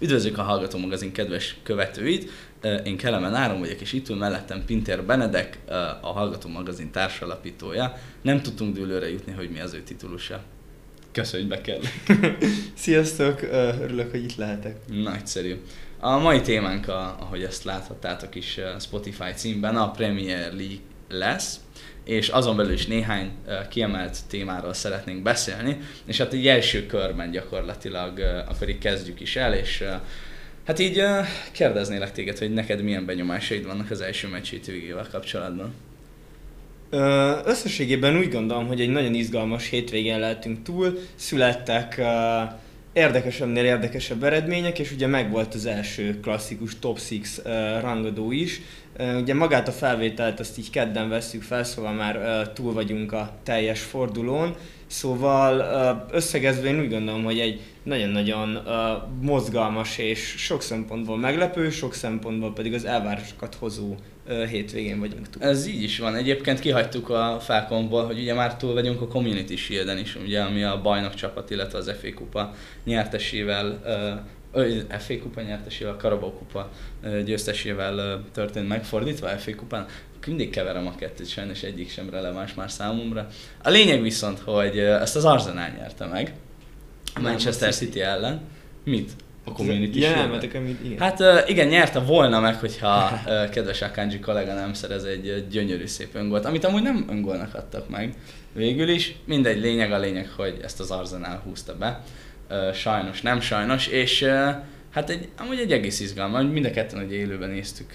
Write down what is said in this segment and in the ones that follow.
Üdvözlök a Hallgató magazin kedves követőit! Én Kelemen Áron vagyok, és itt ül mellettem Pinter Benedek, a Hallgató magazin társalapítója. Nem tudtunk dőlőre jutni, hogy mi az ő titulusa. Köszönjük, be kell. Sziasztok, örülök, hogy itt lehetek. Nagyszerű. A mai témánk, a, ahogy ezt láthattátok is Spotify címben, a Premier League lesz és azon belül is néhány kiemelt témáról szeretnénk beszélni, és hát egy első körben gyakorlatilag akkor így kezdjük is el, és hát így kérdeznélek téged, hogy neked milyen benyomásaid vannak az első meccs hétvégével kapcsolatban? Összességében úgy gondolom, hogy egy nagyon izgalmas hétvégén lehetünk túl, születtek érdekesebbnél érdekesebb eredmények, és ugye megvolt az első klasszikus top 6 rangadó is, Ugye magát a felvételt azt így kedden veszük fel, szóval már túl vagyunk a teljes fordulón. Szóval összegezve én úgy gondolom, hogy egy nagyon-nagyon mozgalmas és sok szempontból meglepő, sok szempontból pedig az elvárásokat hozó hétvégén vagyunk túl. Ez így is van. Egyébként kihagytuk a Falconból, hogy ugye már túl vagyunk a Community shield is, ugye, ami a bajnok csapat, illetve az FA kupa nyertesével FA kupa nyertesével, Karabau kupa győztesével történt megfordítva FA kupán, mindig keverem a kettőt, sajnos egyik sem releváns már számomra. A lényeg viszont, hogy ezt az Arsenal nyerte meg, a Manchester City ellen. Mit? A community ja, igen. Hát igen, nyerte volna meg, hogyha kedves Akanji kollega nem szerez egy gyönyörű szép öngolt, amit amúgy nem öngolnak adtak meg. Végül is mindegy, lényeg a lényeg, hogy ezt az Arsenal húzta be sajnos, nem sajnos, és hát egy, amúgy egy egész izgalmas, mind a ketten hogy élőben néztük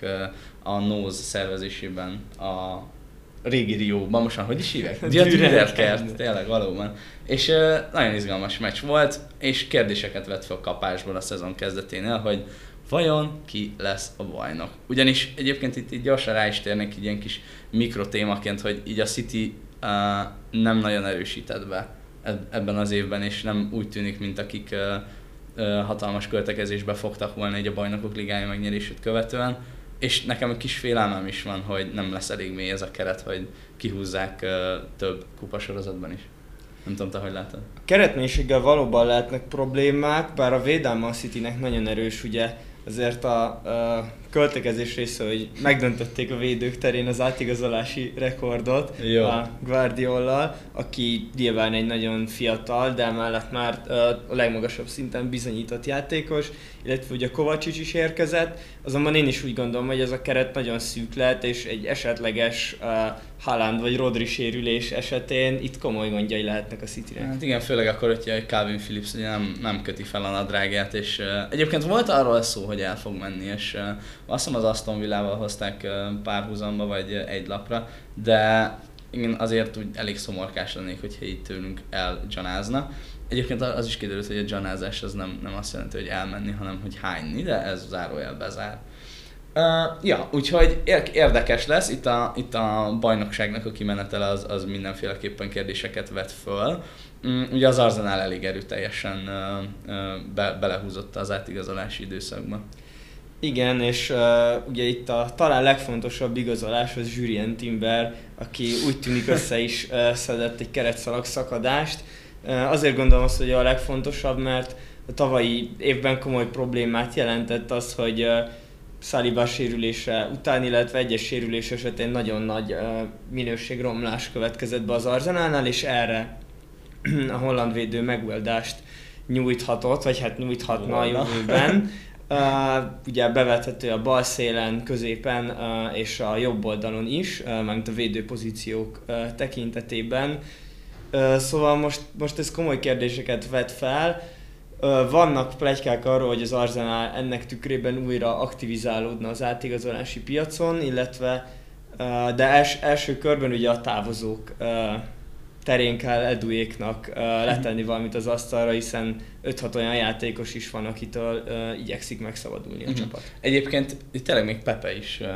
a Nose szervezésében a régi Rióban, most már hogy is hívják? Dürer tényleg valóban. És nagyon izgalmas meccs volt, és kérdéseket vett fel kapásból a szezon kezdeténél, hogy vajon ki lesz a bajnok. Ugyanis egyébként itt, itt gyorsan rá is térnek így ilyen kis mikrotémaként, hogy így a City uh, nem nagyon erősített be ebben az évben, és nem úgy tűnik, mint akik hatalmas költekezésbe fogtak volna egy a bajnokok ligája megnyerését követően. És nekem egy kis félelmem is van, hogy nem lesz elég mély ez a keret, hogy kihúzzák több kupasorozatban is. Nem tudom, te hogy látod? A keretmélységgel valóban lehetnek problémák, bár a védelme a Citynek nagyon erős, ugye azért a, a költekezés része, hogy megdöntötték a védők terén az átigazolási rekordot Jó. a Guardiollal, aki nyilván egy nagyon fiatal, de mellett már a legmagasabb szinten bizonyított játékos, illetve ugye Kovacic is érkezett, azonban én is úgy gondolom, hogy ez a keret nagyon szűk lehet, és egy esetleges Haaland vagy Rodri sérülés esetén itt komoly gondjai lehetnek a city Hát igen, főleg akkor, hogyha Calvin Phillips ugye nem, nem köti fel a nadrágját, és uh, egyébként volt arról szó, hogy el fog menni, és uh, azt hiszem az Aston Villával hozták uh, párhuzamba, vagy uh, egy lapra, de én azért úgy elég szomorkás lennék, hogyha itt tőlünk elgyanázna. Egyébként az is kiderült, hogy a gyanázás az nem, nem azt jelenti, hogy elmenni, hanem hogy hányni, de ez zárójel bezár. Uh, ja, úgyhogy érdekes lesz, itt a, itt a bajnokságnak a kimenetele az, az mindenféleképpen kérdéseket vet föl. Um, ugye az Arsenal elég erőteljesen uh, uh, be, belehúzott az átigazolási időszakba. Igen, és uh, ugye itt a talán legfontosabb igazolás az Julien Timber, aki úgy tűnik össze is uh, szedett egy keretszalag szakadást. Uh, azért gondolom azt, hogy a legfontosabb, mert a tavalyi évben komoly problémát jelentett az, hogy uh, Saliba sérülése után, illetve egyes sérülés esetén nagyon nagy uh, minőségromlás következett be az Arzenálnál, és erre a holland védő megoldást nyújthatott, vagy hát nyújthatna a jövőben. Uh, ugye bevethető a bal szélen, középen uh, és a jobb oldalon is, uh, mármint a védőpozíciók uh, tekintetében. Uh, szóval most, most ez komoly kérdéseket vet fel. Vannak plegykák arról, hogy az Arsenal ennek tükrében újra aktivizálódna az átigazolási piacon, illetve de els, első körben ugye a távozók terén kell Eduéknak letenni valamit az asztalra, hiszen 5-6 olyan játékos is van, akitől uh, igyekszik megszabadulni a uh-huh. csapat. Egyébként itt tényleg még Pepe is uh,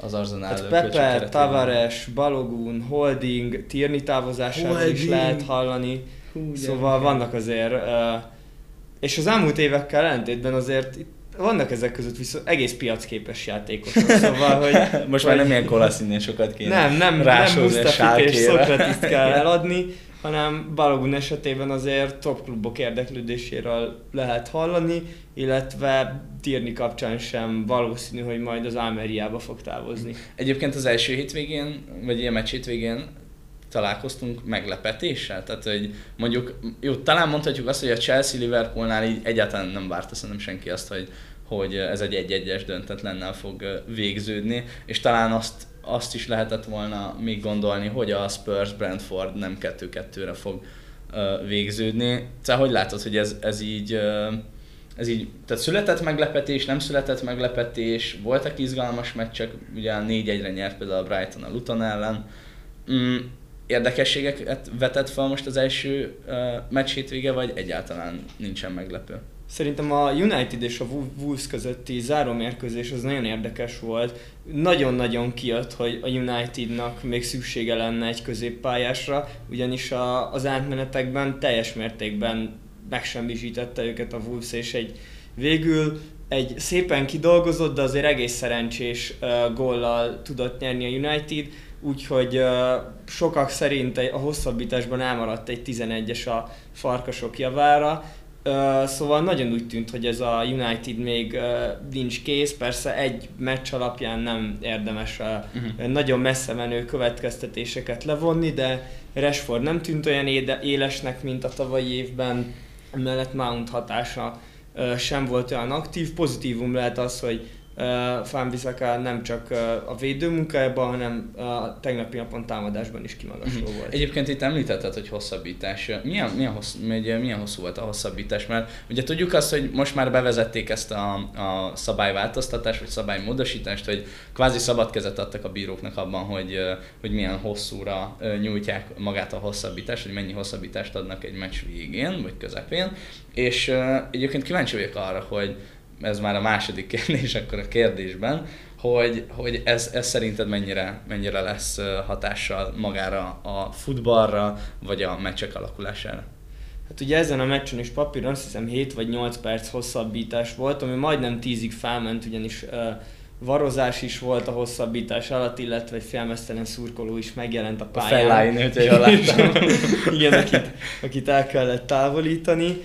az Arsenal hát Pepe, Tavares, Balogun, Holding, Tierney távozásáról is lehet hallani. Hú, szóval vannak azért, uh, és az elmúlt évekkel ellentétben azért itt vannak ezek között viszont egész piacképes játékosok, szóval, hogy... Most már nem ilyen kolaszínén sokat kéne Nem, nem, nem Mustafit és Szokratiszt kell eladni, hanem Balogun esetében azért top klubok érdeklődéséről lehet hallani, illetve Tirni kapcsán sem valószínű, hogy majd az Almeriába fog távozni. Egyébként az első hétvégén, vagy ilyen meccs hétvégén találkoztunk meglepetéssel? Tehát, hogy mondjuk, jó, talán mondhatjuk azt, hogy a Chelsea-Liverpoolnál így egyáltalán nem várta szerintem senki azt, hogy, hogy ez egy egy-egyes döntetlennel fog végződni, és talán azt, azt is lehetett volna még gondolni, hogy a Spurs Brentford nem 2-2-re fog végződni. Tehát hogy látod, hogy ez, ez így ez így, tehát született meglepetés, nem született meglepetés, voltak izgalmas meccsek, ugye 4-1-re nyert például a Brighton a Luton ellen. Mm, érdekességeket vetett fel most az első uh, meccs hétvége, vagy egyáltalán nincsen meglepő? Szerintem a United és a Wolves közötti zárómérkőzés az nagyon érdekes volt. Nagyon-nagyon kijött, hogy a Unitednak még szüksége lenne egy középpályásra, ugyanis a, az átmenetekben teljes mértékben megsemmisítette őket a Wolves, és egy végül egy szépen kidolgozott, de azért egész szerencsés uh, góllal tudott nyerni a United, úgyhogy uh, sokak szerint a hosszabbításban elmaradt egy 11-es a farkasok javára, Uh, szóval nagyon úgy tűnt, hogy ez a United még uh, nincs kész, persze egy meccs alapján nem érdemes uh, uh-huh. nagyon messze menő következtetéseket levonni, de Rashford nem tűnt olyan éde- élesnek, mint a tavalyi évben, mellett Mount hatása sem volt olyan aktív. Pozitívum lehet az, hogy Fánviszaka nem csak a védő munkájában, hanem a tegnapi napon támadásban is kimagasló uh-huh. volt. Egyébként itt említetted, hogy hosszabbítás. Milyen, milyen, hossz, milyen hosszú volt a hosszabbítás? Mert ugye tudjuk azt, hogy most már bevezették ezt a, a szabályváltoztatást, vagy szabálymódosítást, hogy kvázi szabad kezet adtak a bíróknak abban, hogy, hogy milyen hosszúra nyújtják magát a hosszabbítást, hogy mennyi hosszabbítást adnak egy meccs végén, vagy közepén. És egyébként kíváncsi vagyok arra, hogy ez már a második kérdés akkor a kérdésben, hogy, hogy ez, ez szerinted mennyire, mennyire lesz hatással magára a futballra, vagy a meccsek alakulására? Hát ugye ezen a meccsen is papíron azt hiszem 7 vagy 8 perc hosszabbítás volt, ami majdnem 10-ig felment, ugyanis uh, varozás is volt a hosszabbítás alatt, illetve egy félmeztelen szurkoló is megjelent a pályán. A fellány jól láttam. Igen, akit, akit el kellett távolítani.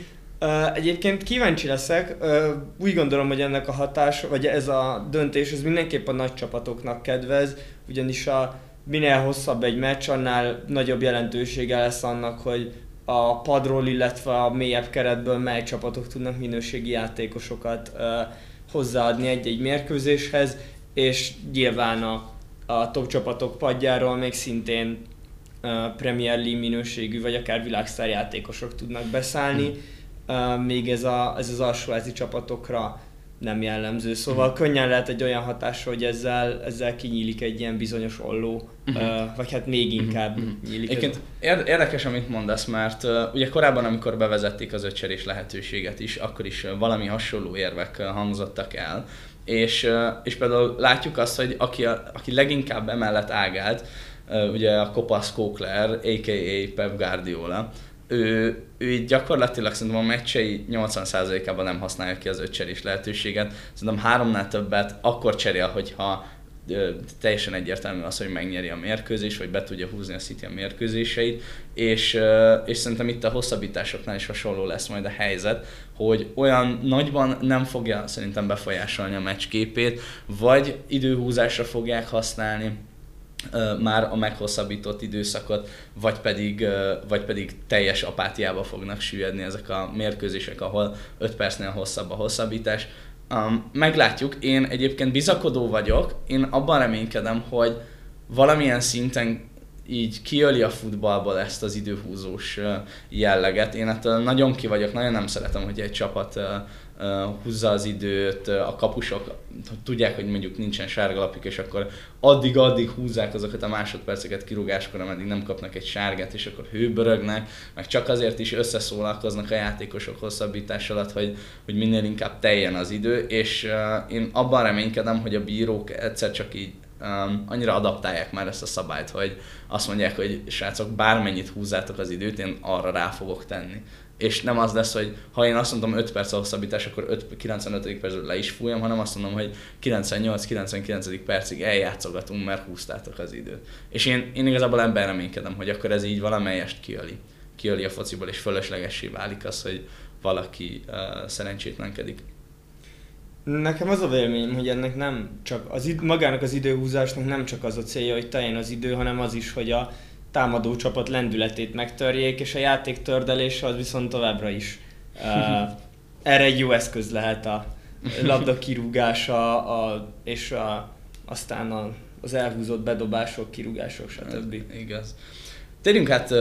Egyébként kíváncsi leszek, uh, úgy gondolom, hogy ennek a hatás, vagy ez a döntés, ez mindenképp a nagy csapatoknak kedvez, ugyanis a minél hosszabb egy meccs, annál nagyobb jelentősége lesz annak, hogy a padról, illetve a mélyebb keretből mely csapatok tudnak minőségi játékosokat uh, hozzáadni egy-egy mérkőzéshez, és nyilván a, a top csapatok padjáról még szintén Premier League minőségű, vagy akár világsztár játékosok tudnak beszállni. Hmm még ez, a, ez az alsóházi csapatokra nem jellemző. Szóval uh-huh. könnyen lehet egy olyan hatás, hogy ezzel, ezzel kinyílik egy ilyen bizonyos olló, uh-huh. uh, vagy hát még mhm. inkább uh-huh. nyílik. Egyébként érdekes, amit mondasz, mert uh, ugye korábban, amikor bevezették az öccserés lehetőséget is, akkor is uh, valami hasonló érvek uh, hangzottak el. És, uh, és például látjuk azt, hogy aki, a, aki leginkább emellett ágált, uh, ugye a Kopasz Kókler, a.k.a. Pep Guardiola, ő, ő így gyakorlatilag szerintem a meccsei 80%-ában nem használja ki az öccserés lehetőséget. Szerintem háromnál többet akkor cserél, hogyha teljesen egyértelmű az, hogy megnyeri a mérkőzés, vagy be tudja húzni a City a mérkőzéseit, és, és szerintem itt a hosszabbításoknál is hasonló lesz majd a helyzet, hogy olyan nagyban nem fogja szerintem befolyásolni a meccs képét, vagy időhúzásra fogják használni, már a meghosszabbított időszakot, vagy pedig, vagy pedig teljes apátiába fognak süllyedni ezek a mérkőzések, ahol 5 percnél hosszabb a hosszabbítás. Um, meglátjuk, én egyébként bizakodó vagyok, én abban reménykedem, hogy valamilyen szinten így kiöli a futballból ezt az időhúzós jelleget. Én ettől nagyon ki vagyok, nagyon nem szeretem, hogy egy csapat húzza az időt, a kapusok tudják, hogy mondjuk nincsen sárgalapjuk, és akkor addig-addig húzzák azokat a másodperceket kirúgáskor, ameddig nem kapnak egy sárgát, és akkor hőbörögnek, meg csak azért is összeszólalkoznak a játékosok hosszabbítás alatt, hogy, hogy minél inkább teljen az idő, és én abban reménykedem, hogy a bírók egyszer csak így um, annyira adaptálják már ezt a szabályt, hogy azt mondják, hogy srácok, bármennyit húzzátok az időt, én arra rá fogok tenni és nem az lesz, hogy ha én azt mondom 5 perc a hosszabbítás, akkor 5, 95. percben le is fújom, hanem azt mondom, hogy 98-99. percig eljátszogatunk, mert húztátok az időt. És én, én igazából ebben reménykedem, hogy akkor ez így valamelyest kiöli. Kiöli a fociból, és fölöslegessé válik az, hogy valaki uh, szerencsétlenkedik. Nekem az a véleményem, hogy ennek nem csak az id- magának az időhúzásnak nem csak az a célja, hogy teljen az idő, hanem az is, hogy a támadó csapat lendületét megtörjék, és a játék tördelése az viszont továbbra is. Uh, erre egy jó eszköz lehet a labda kirúgása a, és a, aztán a, az elhúzott bedobások, kirúgások, stb. Ez igaz. Térjünk át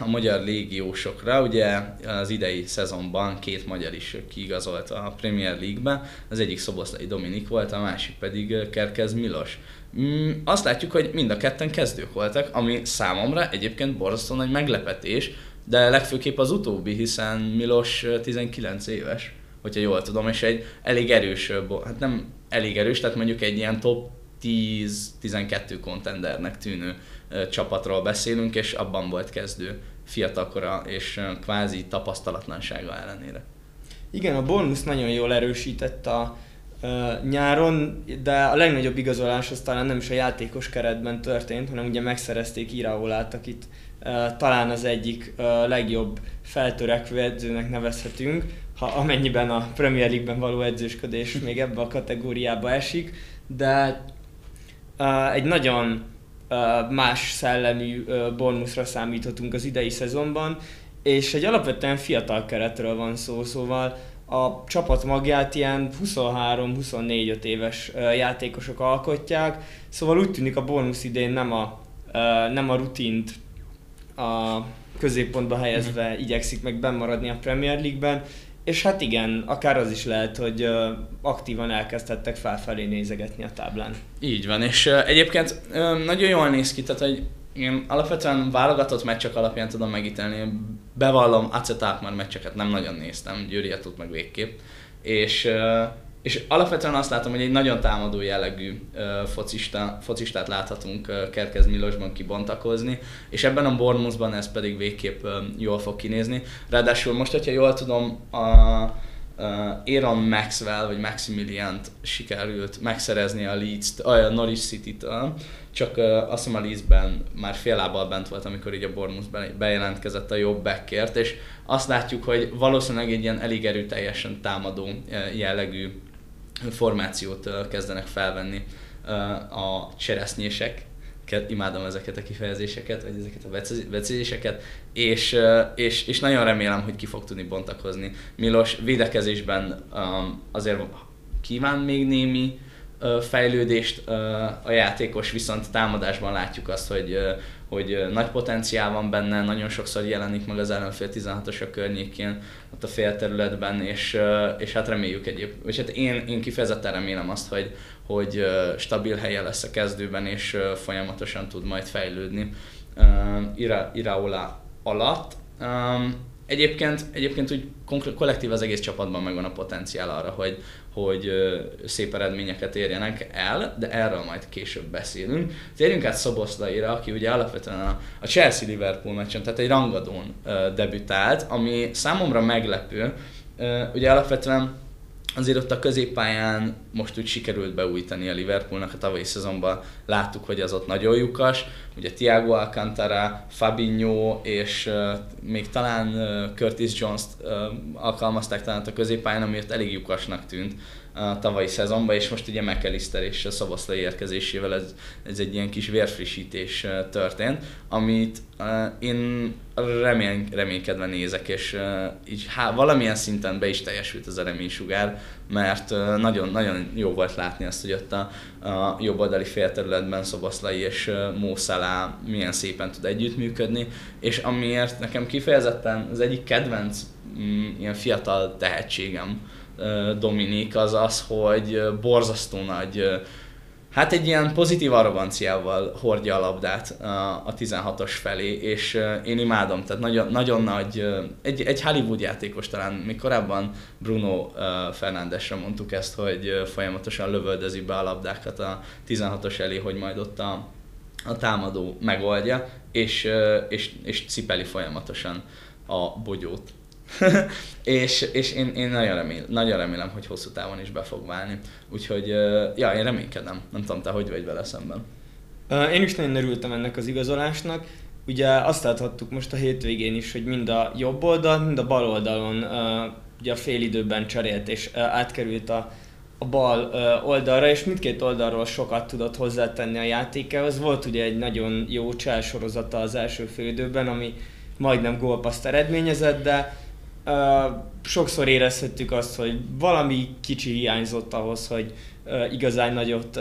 a magyar légiósokra, ugye az idei szezonban két magyar is kiigazolt a Premier League-be, az egyik Szoboszlai Dominik volt, a másik pedig Kerkez Milos. Mm, azt látjuk, hogy mind a ketten kezdők voltak, ami számomra egyébként borzasztó nagy meglepetés, de legfőképp az utóbbi, hiszen Milos 19 éves, hogyha jól tudom, és egy elég erős, hát nem elég erős, tehát mondjuk egy ilyen top 10-12 kontendernek tűnő csapatról beszélünk, és abban volt kezdő fiatalkora és kvázi tapasztalatlansága ellenére. Igen, a Bournemouth nagyon jól erősített a uh, nyáron, de a legnagyobb igazolás az talán nem is a játékos keretben történt, hanem ugye megszerezték Iraolát, akit uh, talán az egyik uh, legjobb feltörekvő edzőnek nevezhetünk, ha amennyiben a Premier League-ben való edzősködés még ebbe a kategóriába esik, de uh, egy nagyon más szellemű Bournemouthra számíthatunk az idei szezonban, és egy alapvetően fiatal keretről van szó, szóval a csapat magját ilyen 23-24 éves játékosok alkotják, szóval úgy tűnik a Bournemouth idén nem a, nem a rutint a középpontba helyezve mm. igyekszik meg bemaradni a Premier League-ben, és hát igen, akár az is lehet, hogy aktívan elkezdhettek felfelé nézegetni a táblán. Így van, és egyébként nagyon jól néz ki, tehát hogy én alapvetően válogatott meccsek alapján tudom megítélni. Bevallom, acetát már meccseket nem nagyon néztem, Győri tud meg végképp. És és alapvetően azt látom, hogy egy nagyon támadó jellegű uh, focista, focistát láthatunk uh, Kerkez Milosban kibontakozni, és ebben a Bournemouthban ez pedig végképp uh, jól fog kinézni. Ráadásul most, hogyha jól tudom, a Aaron Maxwell vagy Maximilian sikerült megszerezni a Leeds, a Norwich City-től, csak azt hiszem a Leeds-ben már fél lábbal bent volt, amikor így a Bournemouth bejelentkezett a jobb backért, és azt látjuk, hogy valószínűleg egy ilyen elég erőteljesen támadó jellegű formációt kezdenek felvenni a cseresznyések, imádom ezeket a kifejezéseket, vagy ezeket a becézéseket, és, és, és nagyon remélem, hogy ki fog tudni bontakozni. Milos védekezésben azért kíván még némi fejlődést a játékos, viszont támadásban látjuk azt, hogy, hogy nagy potenciál van benne, nagyon sokszor jelenik meg az ellenfél 16-os a környékén, ott a félterületben, és, és hát reméljük egyéb, és hát én, én kifejezetten remélem azt, hogy, hogy stabil helye lesz a kezdőben, és folyamatosan tud majd fejlődni Ira, Iraola alatt. Egyébként, egyébként úgy kollektív az egész csapatban megvan a potenciál arra, hogy, hogy szép eredményeket érjenek el, de erről majd később beszélünk. Térjünk át Szoboszlaira, aki ugye alapvetően a, Chelsea-Liverpool meccsen, tehát egy rangadón debütált, ami számomra meglepő. Ugye alapvetően azért ott a középpályán most úgy sikerült beújítani a Liverpoolnak a tavalyi szezonban. Láttuk, hogy az ott nagyon lyukas. Ugye Thiago Alcantara, Fabinho és uh, még talán uh, Curtis Jones-t uh, alkalmazták talán a középpályán, amiért elég lyukasnak tűnt a tavalyi szezonban, és most ugye McAllister és a Szavaszlai érkezésével ez, ez egy ilyen kis vérfrissítés történt, amit én remény, reménykedve nézek, és így há, valamilyen szinten be is teljesült az a reménysugár, mert uh, nagyon, nagyon jó volt látni azt, hogy ott a, a jobb oldali félterületben Szobaszlai és Mószalá milyen szépen tud együttműködni, és amiért nekem kifejezetten az egyik kedvenc mm, ilyen fiatal tehetségem, Dominik az az, hogy borzasztó nagy, hát egy ilyen pozitív arroganciával hordja a labdát a 16-os felé, és én imádom, tehát nagyon, nagyon nagy, egy, egy Hollywood játékos talán, még korábban Bruno Fernándesre mondtuk ezt, hogy folyamatosan lövöldezi be a labdákat a 16-os elé, hogy majd ott a, a támadó megoldja, és, és, és cipeli folyamatosan a bogyót. és, és én, én nagyon, remél, nagyon remélem, hogy hosszú távon is be fog válni. Úgyhogy, ja, én reménykedem. Nem tudom, te hogy vagy vele szemben. Én is nagyon örültem ennek az igazolásnak. Ugye azt láthattuk most a hétvégén is, hogy mind a jobb oldal, mind a bal oldalon ugye a fél időben cserélt és átkerült a, a bal oldalra, és mindkét oldalról sokat tudott hozzátenni a játékához. Volt ugye egy nagyon jó cselsorozata az első fél időben, ami majdnem gólpaszt eredményezett, de sokszor érezhettük azt, hogy valami kicsi hiányzott ahhoz, hogy igazán nagyot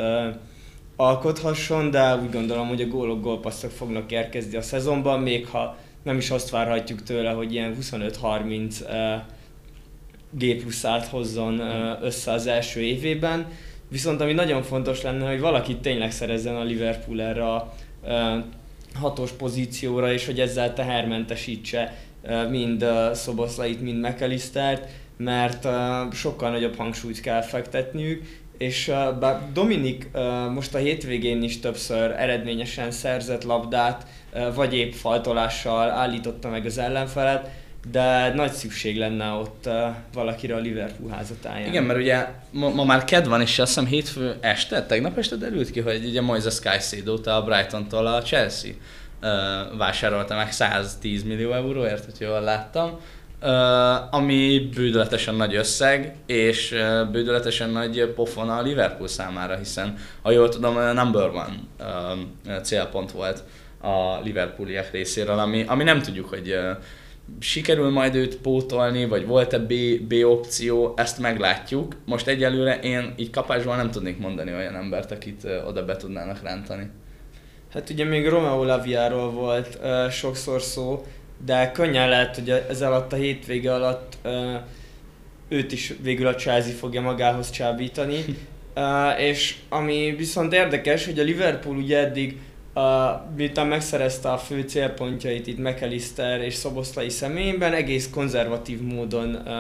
alkothasson, de úgy gondolom, hogy a gólok, gólpasszok fognak érkezni a szezonban, még ha nem is azt várhatjuk tőle, hogy ilyen 25-30 uh, G pluszát hozzon össze az első évében. Viszont ami nagyon fontos lenne, hogy valaki tényleg szerezzen a Liverpool erre a hatos pozícióra, és hogy ezzel tehermentesítse mind Szoboszlait, mind McAllistert, mert sokkal nagyobb hangsúlyt kell fektetniük, és bár Dominik most a hétvégén is többször eredményesen szerzett labdát, vagy épp faltolással állította meg az ellenfelet, de nagy szükség lenne ott uh, valakire a Liverpool házatáján. Igen, mert ugye ma, ma már ked van, és azt hiszem hétfő este, tegnap este derült ki, hogy ugye Moises caicedo a Brighton-tól a Chelsea vásárolta meg 110 millió euróért, hogy jól láttam. Ami bődöletesen nagy összeg, és bődöletesen nagy pofon a Liverpool számára, hiszen ha jól tudom, a number one célpont volt a Liverpooliek részéről, ami, ami nem tudjuk, hogy sikerül majd őt pótolni, vagy volt-e B, B opció, ezt meglátjuk. Most egyelőre én így kapásból nem tudnék mondani olyan embert, akit oda be tudnának rántani. Hát ugye még Romeo Laviáról volt uh, sokszor szó, de könnyen lehet, hogy ez alatt a hétvége alatt uh, őt is végül a Chelsea fogja magához csábítani. Uh, és ami viszont érdekes, hogy a Liverpool ugye eddig a, miután megszerezte a fő célpontjait itt McAllister és Szoboszlai személyében, egész konzervatív módon uh,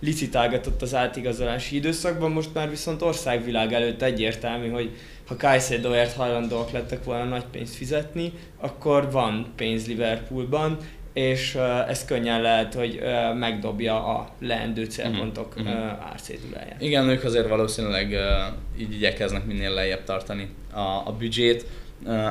licitálgatott az átigazolási időszakban, most már viszont országvilág előtt egyértelmű, hogy ha Caicedoért hajlandóak lettek volna nagy pénzt fizetni, akkor van pénz Liverpoolban, és uh, ez könnyen lehet, hogy uh, megdobja a leendő célpontok uh, árcéduláját. Igen, ők azért valószínűleg uh, így igyekeznek minél lejjebb tartani a, a büdzsét.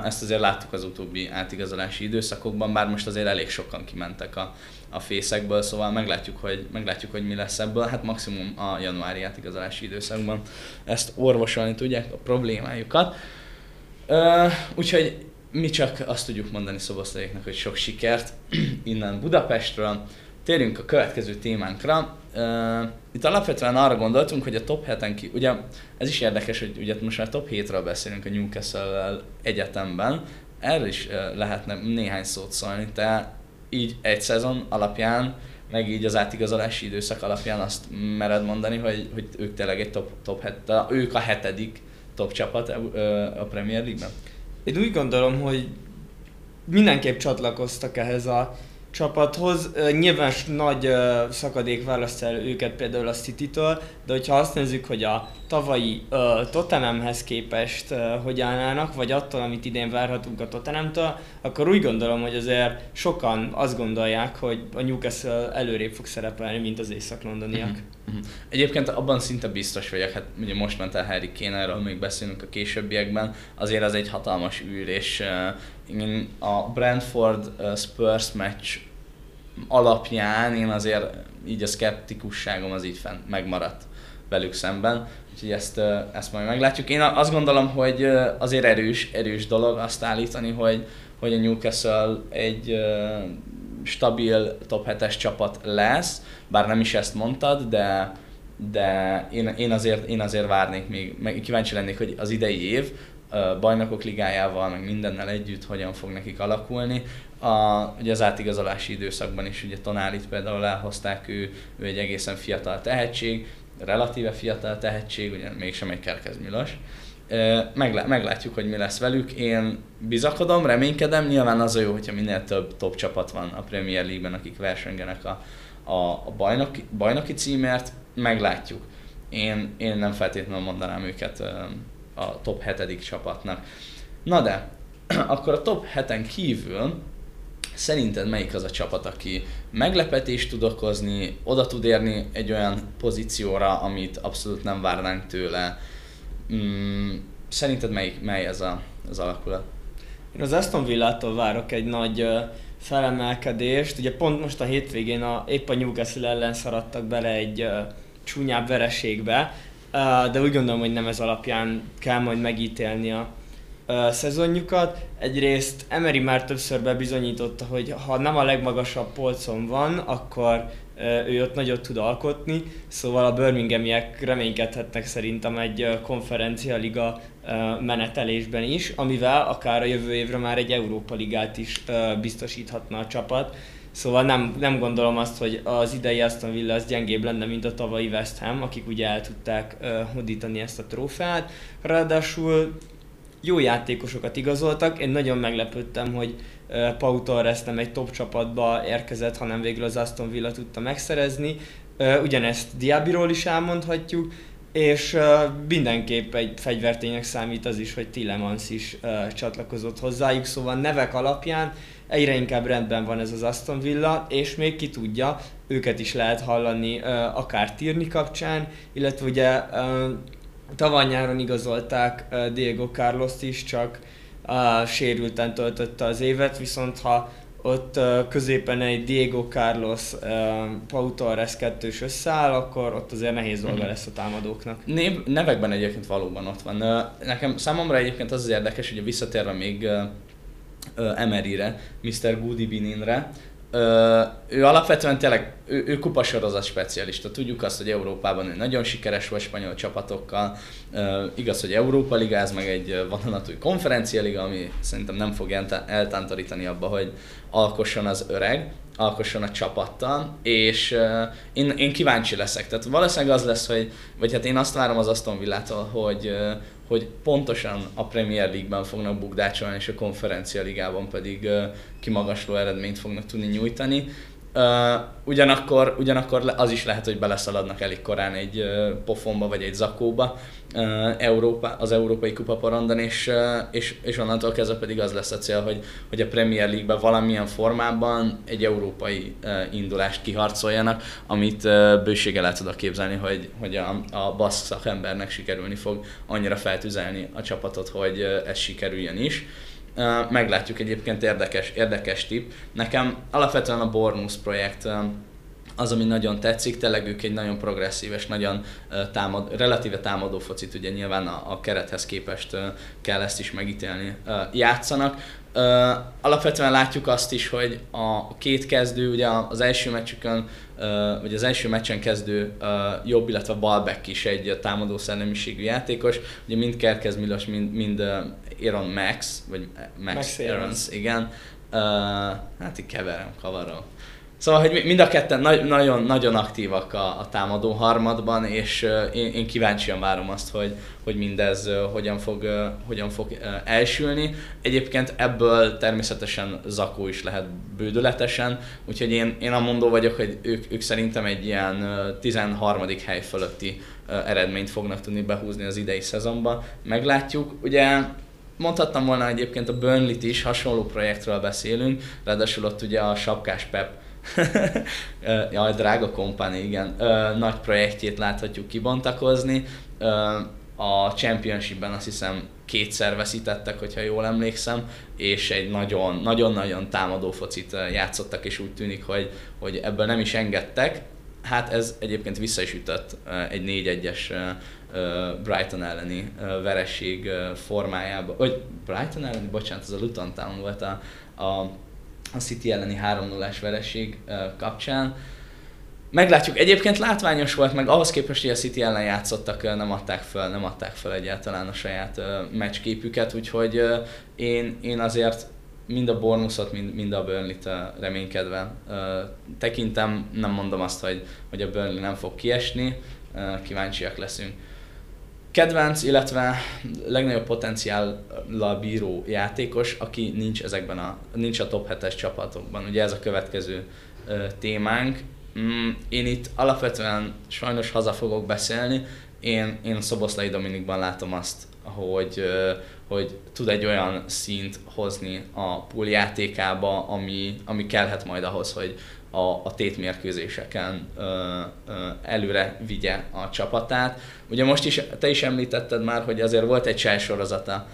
Ezt azért láttuk az utóbbi átigazolási időszakokban, bár most azért elég sokan kimentek a, a fészekből, szóval meglátjuk hogy, meglátjuk, hogy mi lesz ebből. Hát maximum a januári átigazolási időszakban ezt orvosolni tudják a problémájukat. Úgyhogy mi csak azt tudjuk mondani szobosztaléknak, hogy sok sikert innen Budapestről. Térjünk a következő témánkra. Uh, itt alapvetően arra gondoltunk, hogy a top 7-en ki, ugye ez is érdekes, hogy ugye most már top 7-ről beszélünk a Newcastle-vel egyetemben, erről is lehetne néhány szót szólni, te így egy szezon alapján, meg így az átigazolási időszak alapján azt mered mondani, hogy, hogy ők tényleg egy top, top het, ők a hetedik top csapat a Premier League-ben? Én úgy gondolom, hogy mindenképp csatlakoztak ehhez a csapathoz. Nyilván nagy szakadék választ el őket például a City-től, de hogyha azt nézzük, hogy a tavalyi uh, Tottenhamhez képest uh, hogy állnának, vagy attól, amit idén várhatunk a Tottenhamtől, akkor úgy gondolom, hogy azért sokan azt gondolják, hogy a Newcastle előrébb fog szerepelni, mint az észak-londoniak. Uh-huh. Uh-huh. Egyébként abban szinte biztos vagyok, hát ugye most ment el Harry Kane, erről még beszélünk a későbbiekben, azért az egy hatalmas űr, és uh, a Brentford uh, Spurs meccs alapján én azért így a szkeptikusságom az így fenn megmaradt velük szemben, úgyhogy ezt, ezt majd meglátjuk. Én azt gondolom, hogy azért erős, erős dolog azt állítani, hogy, hogy a Newcastle egy stabil top 7-es csapat lesz, bár nem is ezt mondtad, de, de én, én, azért, én azért várnék még, meg kíváncsi lennék, hogy az idei év bajnokok ligájával, meg mindennel együtt hogyan fog nekik alakulni. A, ugye az átigazolási időszakban is ugye Tonálit például elhozták, ő, ő egy egészen fiatal tehetség, relatíve fiatal tehetség, ugye mégsem egy Kerkez. Meglá- meglátjuk, hogy mi lesz velük. Én bizakodom, reménykedem, nyilván az a jó, hogyha minél több top csapat van a Premier League-ben, akik versengenek a, a, a bajnoki, bajnoki címért, meglátjuk. Én, én nem feltétlenül mondanám őket a top 7. csapatnak. Na de, akkor a top 7-en kívül Szerinted melyik az a csapat, aki meglepetést tud okozni, oda tud érni egy olyan pozícióra, amit abszolút nem várnánk tőle? Mm, szerinted melyik, mely ez a, az alakulat? Én az Aston Villától várok egy nagy felemelkedést. Ugye pont most a hétvégén a, épp a Newcastle ellen szaradtak bele egy uh, csúnyább vereségbe, uh, de úgy gondolom, hogy nem ez alapján kell majd megítélni a uh, szezonjukat. Egyrészt Emery már többször bebizonyította, hogy ha nem a legmagasabb polcon van, akkor ő ott nagyot tud alkotni, szóval a Birminghamiek reménykedhetnek szerintem egy konferencialiga menetelésben is, amivel akár a jövő évre már egy Európa Ligát is biztosíthatna a csapat. Szóval nem, nem gondolom azt, hogy az idei Aston Villa az gyengébb lenne, mint a tavalyi West Ham, akik ugye el tudták hodítani ezt a trófeát. Ráadásul jó játékosokat igazoltak, én nagyon meglepődtem, hogy Pau Torres nem egy top csapatba érkezett, hanem végül az Aston Villa tudta megszerezni. Ugyanezt Diabiról is elmondhatjuk, és mindenképp egy fegyverténynek számít az is, hogy Tillemans is csatlakozott hozzájuk, szóval nevek alapján egyre inkább rendben van ez az Aston Villa, és még ki tudja, őket is lehet hallani akár Tirni kapcsán, illetve ugye tavaly nyáron igazolták Diego carlos is, csak uh, sérülten töltötte az évet, viszont ha ott uh, középen egy Diego Carlos, uh, Pau Torres kettős összeáll, akkor ott azért nehéz dolga mhm. lesz a támadóknak. Név, nevekben egyébként valóban ott van. Uh, nekem számomra egyébként az az érdekes, hogy visszatérve még uh, uh, Emeryre, Mr. Goody Bininre, Ö, ő alapvetően tényleg, ő, ő kupasorozat specialista. Tudjuk azt, hogy Európában ő nagyon sikeres volt spanyol csapatokkal. Ö, igaz, hogy Európa Ligáz, meg egy vadonatúj konferencia liga, ami szerintem nem fog eltántorítani abba, hogy alkosson az öreg, alkosson a csapattal, és uh, én, én kíváncsi leszek. Tehát valószínűleg az lesz, hogy, vagy hát én azt várom az Aston Villától, hogy, uh, hogy pontosan a Premier League-ben fognak bukdácsolni, és a konferencia ligában pedig kimagasló eredményt fognak tudni nyújtani. Uh, ugyanakkor, ugyanakkor az is lehet, hogy beleszaladnak elég korán egy uh, pofonba vagy egy zakóba uh, Európa, az Európai Kupa porondon, és, uh, és, és onnantól kezdve pedig az lesz a cél, hogy, hogy a Premier League-ben valamilyen formában egy európai uh, indulást kiharcoljanak, amit uh, bőséggel el tudok képzelni, hogy, hogy a, a baszk szakembernek sikerülni fog annyira feltüzelni a csapatot, hogy uh, ez sikerüljön is. Meglátjuk egyébként érdekes, érdekes tip. Nekem alapvetően a Bornus projekt az, ami nagyon tetszik, tényleg ők egy nagyon progresszíves, nagyon támad, relatíve támadó focit, ugye nyilván a, a kerethez képest kell ezt is megítélni, játszanak. Alapvetően látjuk azt is, hogy a két kezdő, ugye az első meccsükön, vagy az első meccsen kezdő jobb, illetve Balbeck is egy támadó szellemiségű játékos. Ugye mind Kerkez Milos, mind, mind Aaron Max, vagy Max, Max Aarons, igen. Uh, hát így keverem, kavarom. Szóval, hogy mind a ketten nagyon, nagyon aktívak a, a támadó harmadban, és én, én kíváncsian várom azt, hogy, hogy mindez hogyan fog, hogyan fog elsülni. Egyébként ebből természetesen Zakó is lehet bődületesen, úgyhogy én, én a mondó vagyok, hogy ők, ők szerintem egy ilyen uh, 13. hely fölötti eredményt fognak tudni behúzni az idei szezonban. Meglátjuk. Ugye mondhattam volna egyébként a Burnley-t is, hasonló projektről beszélünk, ráadásul ott ugye a sapkás Pep Jaj, drága kompani, igen. Nagy projektjét láthatjuk kibontakozni. A Championshipben azt hiszem kétszer veszítettek, hogyha jól emlékszem, és egy nagyon-nagyon támadó focit játszottak, és úgy tűnik, hogy, hogy ebből nem is engedtek. Hát ez egyébként vissza is ütött egy 4-1-es Brighton elleni vereség formájában, vagy Brighton elleni, bocsánat, az a Luton Town volt a, a a City elleni 3-0-ás vereség kapcsán. Meglátjuk. Egyébként látványos volt, meg ahhoz képest, hogy a City ellen játszottak, nem adták fel, nem adták fel egyáltalán a saját meccsképüket, úgyhogy én, én azért mind a Bournemouthot, mind, mind a Burnley-t reménykedve tekintem. Nem mondom azt, hogy, hogy a Burnley nem fog kiesni, kíváncsiak leszünk kedvenc, illetve legnagyobb potenciállal bíró játékos, aki nincs ezekben a, nincs a top 7-es csapatokban. Ugye ez a következő ö, témánk. Mm, én itt alapvetően sajnos haza fogok beszélni. Én, én Szoboszlai Dominikban látom azt, hogy, ö, hogy tud egy olyan szint hozni a pool játékába, ami, ami kellhet majd ahhoz, hogy a, a tétmérkőzéseken ö, ö, előre vigye a csapatát. Ugye most is, te is említetted már, hogy azért volt egy sorozata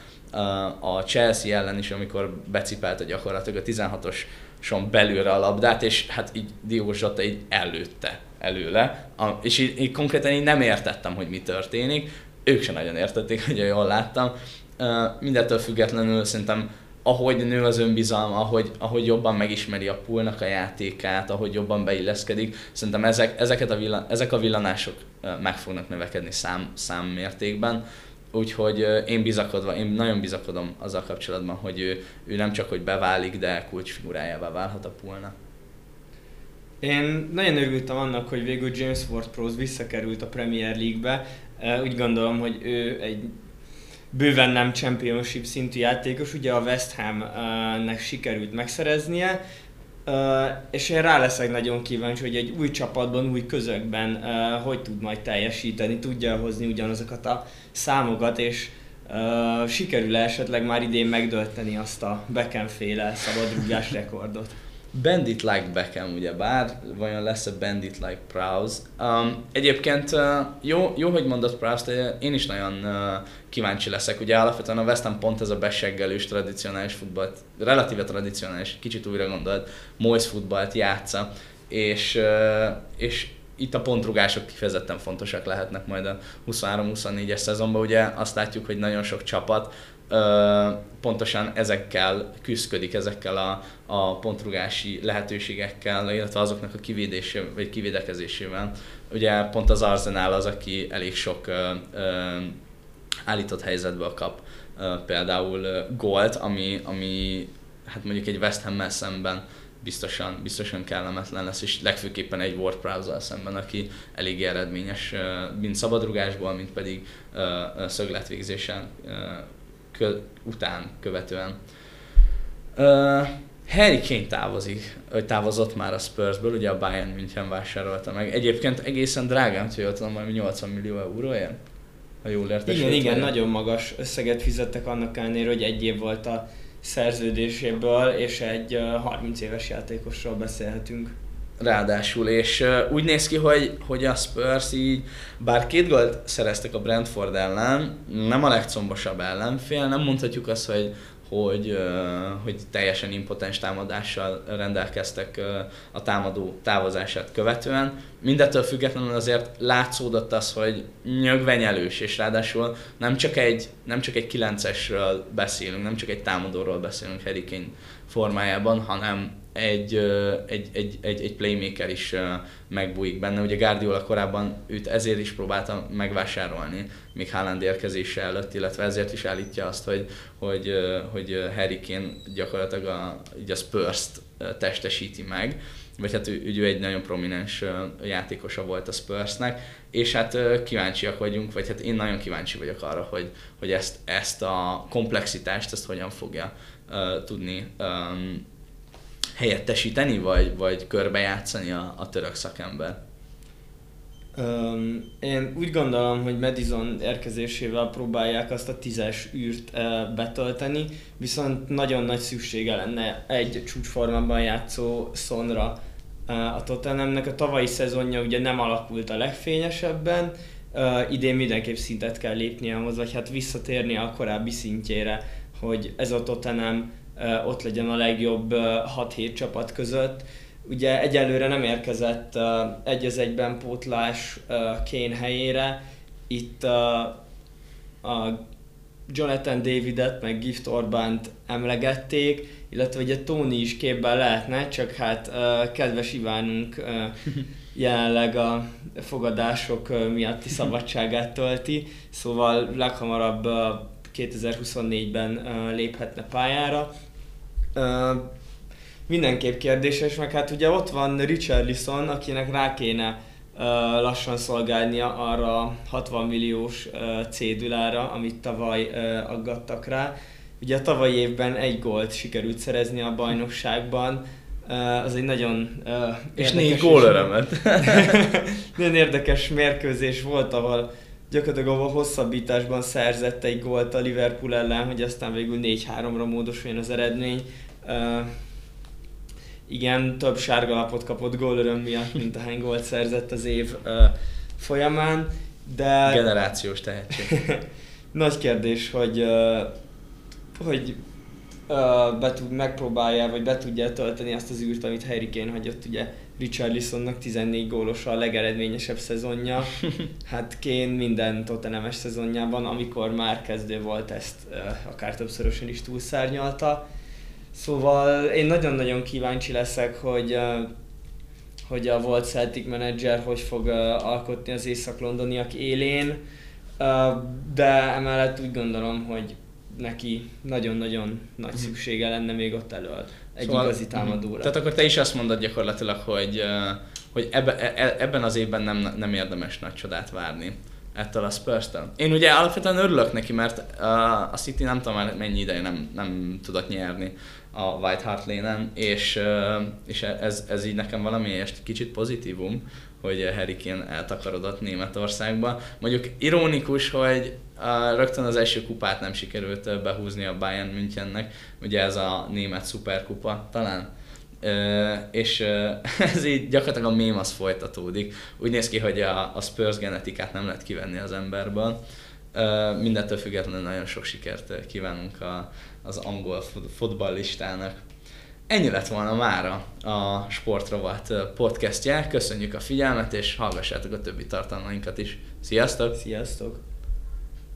a Chelsea ellen is, amikor becipelte gyakorlatilag a 16-os son belülre a labdát, és hát így Diogo Zsota így előtte előle, a, és így, így konkrétan így nem értettem, hogy mi történik, ők sem nagyon értették, hogy jól láttam. Uh, mindettől függetlenül szerintem ahogy nő az önbizalma, ahogy, ahogy jobban megismeri a poolnak a játékát, ahogy jobban beilleszkedik, szerintem ezek, ezeket a villan, ezek a villanások meg fognak növekedni szám, számmértékben. Úgyhogy én bizakodva, én nagyon bizakodom azzal kapcsolatban, hogy ő, ő nem csak hogy beválik, de kulcsfigurájává válhat a poolnak. Én nagyon örültem annak, hogy végül James Ward-Prowse visszakerült a Premier League-be. Úgy gondolom, hogy ő egy bőven nem championship szintű játékos, ugye a West Ham-nek sikerült megszereznie, és én rá leszek nagyon kíváncsi, hogy egy új csapatban, új közökben hogy tud majd teljesíteni, tudja hozni ugyanazokat a számokat, és sikerül esetleg már idén megdölteni azt a Beckham féle szabadrúgás rekordot. Bandit like Beckham, ugye bár, vajon lesz-e Bandit like Prowse? Um, egyébként uh, jó, jó, hogy mondott Prowse, de én is nagyon uh, kíváncsi leszek. Ugye alapvetően a West Ham pont ez a beseggelős, tradicionális futballt, relatíve tradicionális, kicsit újra gondolt, Moyes futballt játsza, és, uh, és itt a pontrugások kifejezetten fontosak lehetnek majd a 23-24-es szezonban. Ugye azt látjuk, hogy nagyon sok csapat pontosan ezekkel küzdik, ezekkel a, a pontrugási lehetőségekkel, illetve azoknak a kivédésével, vagy kivédekezésével. Ugye pont az Arsenal az, aki elég sok ö, ö, állított helyzetből kap ö, például gólt, ami, ami hát mondjuk egy West ham szemben biztosan, biztosan kellemetlen lesz, és legfőképpen egy Ward prowse szemben, aki elég eredményes, mind szabadrugásból, mint pedig szögletvégzésen kö, után követően. Uh, Harry Kane távozik, hogy távozott már a Spursből, ugye a Bayern München vásárolta meg. Egyébként egészen drágán, hogy tudom, majd 80 millió euróért, ha jól értesült. Igen, igen, nagyon magas összeget fizettek annak ellenére, hogy egy év volt a szerződéséből, és egy 30 éves játékosról beszélhetünk. Ráadásul, és uh, úgy néz ki, hogy, hogy a Spurs így, bár két gólt szereztek a Brentford ellen, nem a legcombosabb ellenfél, nem mondhatjuk azt, hogy, hogy, uh, hogy teljesen impotens támadással rendelkeztek uh, a támadó távozását követően. Mindettől függetlenül azért látszódott az, hogy nyögvenyelős, és ráadásul nem csak egy, nem csak egy 9-esről beszélünk, nem csak egy támadóról beszélünk Harry formájában, hanem egy, egy, egy, egy, egy playmaker is megbújik benne. Ugye Guardiola korábban őt ezért is próbálta megvásárolni, még Haaland érkezése előtt, illetve ezért is állítja azt, hogy, hogy, hogy Harry Kane gyakorlatilag a, a Spurs-t testesíti meg vagy hát ő, ő egy nagyon prominens játékosa volt a Spursnek, és hát kíváncsiak vagyunk, vagy hát én nagyon kíváncsi vagyok arra, hogy, hogy ezt, ezt a komplexitást, ezt hogyan fogja uh, tudni um, helyettesíteni, vagy, vagy körbejátszani a, a török szakember? Um, én úgy gondolom, hogy Madison érkezésével próbálják azt a tízes űrt uh, betölteni, viszont nagyon nagy szüksége lenne egy csúcsformában játszó szonra uh, a Tottenhamnek. A tavalyi szezonja ugye nem alakult a legfényesebben, uh, idén mindenképp szintet kell lépnie ahhoz, vagy hát visszatérni a korábbi szintjére, hogy ez a Tottenham ott legyen a legjobb 6-7 csapat között. Ugye egyelőre nem érkezett egy az egyben pótlás Kane helyére. Itt a Jonathan Davidet, meg Gift Orbánt emlegették, illetve ugye Tony is képben lehetne, csak hát kedves Ivánunk jelenleg a fogadások miatti szabadságát tölti, szóval leghamarabb 2024-ben léphetne pályára. Mindenképp kérdéses, meg hát ugye ott van Richard Lisson, akinek rá kéne lassan szolgálnia arra 60 milliós cédulára, amit tavaly aggattak rá. Ugye a tavalyi évben egy gólt sikerült szerezni a bajnokságban, az egy nagyon És négy gól örömet. nagyon érdekes mérkőzés volt, ahol gyakorlatilag a hosszabbításban szerzett egy gólt a Liverpool ellen, hogy aztán végül 4-3-ra módosuljon az eredmény. Igen, több sárgalapot kapott gólöröm miatt, mint ahány gólt szerzett az év folyamán, de... Generációs tehetség. Nagy kérdés, hogy, hogy be tud, megpróbálja, vagy be tudja tölteni azt az űrt, amit Harry Kane hagyott ugye Richarlisonnak 14 gólos a legeredményesebb szezonja. Hát Kane minden Tottenhames szezonjában, amikor már kezdő volt, ezt akár többszörösen is túlszárnyalta. Szóval én nagyon-nagyon kíváncsi leszek, hogy hogy a volt Celtic menedzser hogy fog alkotni az észak-londoniak élén, de emellett úgy gondolom, hogy neki nagyon-nagyon nagy mhm. szüksége lenne még ott elől egy szóval, igazi támadóra. Tehát akkor te is azt mondod gyakorlatilag, hogy, hogy ebbe, e, e, ebben az évben nem, nem érdemes nagy csodát várni ettől a spurs -től. Én ugye alapvetően örülök neki, mert a City nem tudom már mennyi ideje nem, nem tudott nyerni a White Hart Lane-en, és, és ez, ez így nekem valamiért kicsit pozitívum, hogy Harry Kane eltakarodott Németországba. Mondjuk ironikus, hogy a, rögtön az első kupát nem sikerült behúzni a Bayern Münchennek, ugye ez a német szuperkupa talán. Uh, és ez így gyakorlatilag a mém az folytatódik. Úgy néz ki, hogy a, a Spurs genetikát nem lehet kivenni az emberből. Uh, mindentől függetlenül nagyon sok sikert kívánunk a, az angol fotballistának. Ennyi lett volna mára a Sportrovat podcastje. Köszönjük a figyelmet, és hallgassátok a többi tartalmainkat is. Sziasztok! Sziasztok!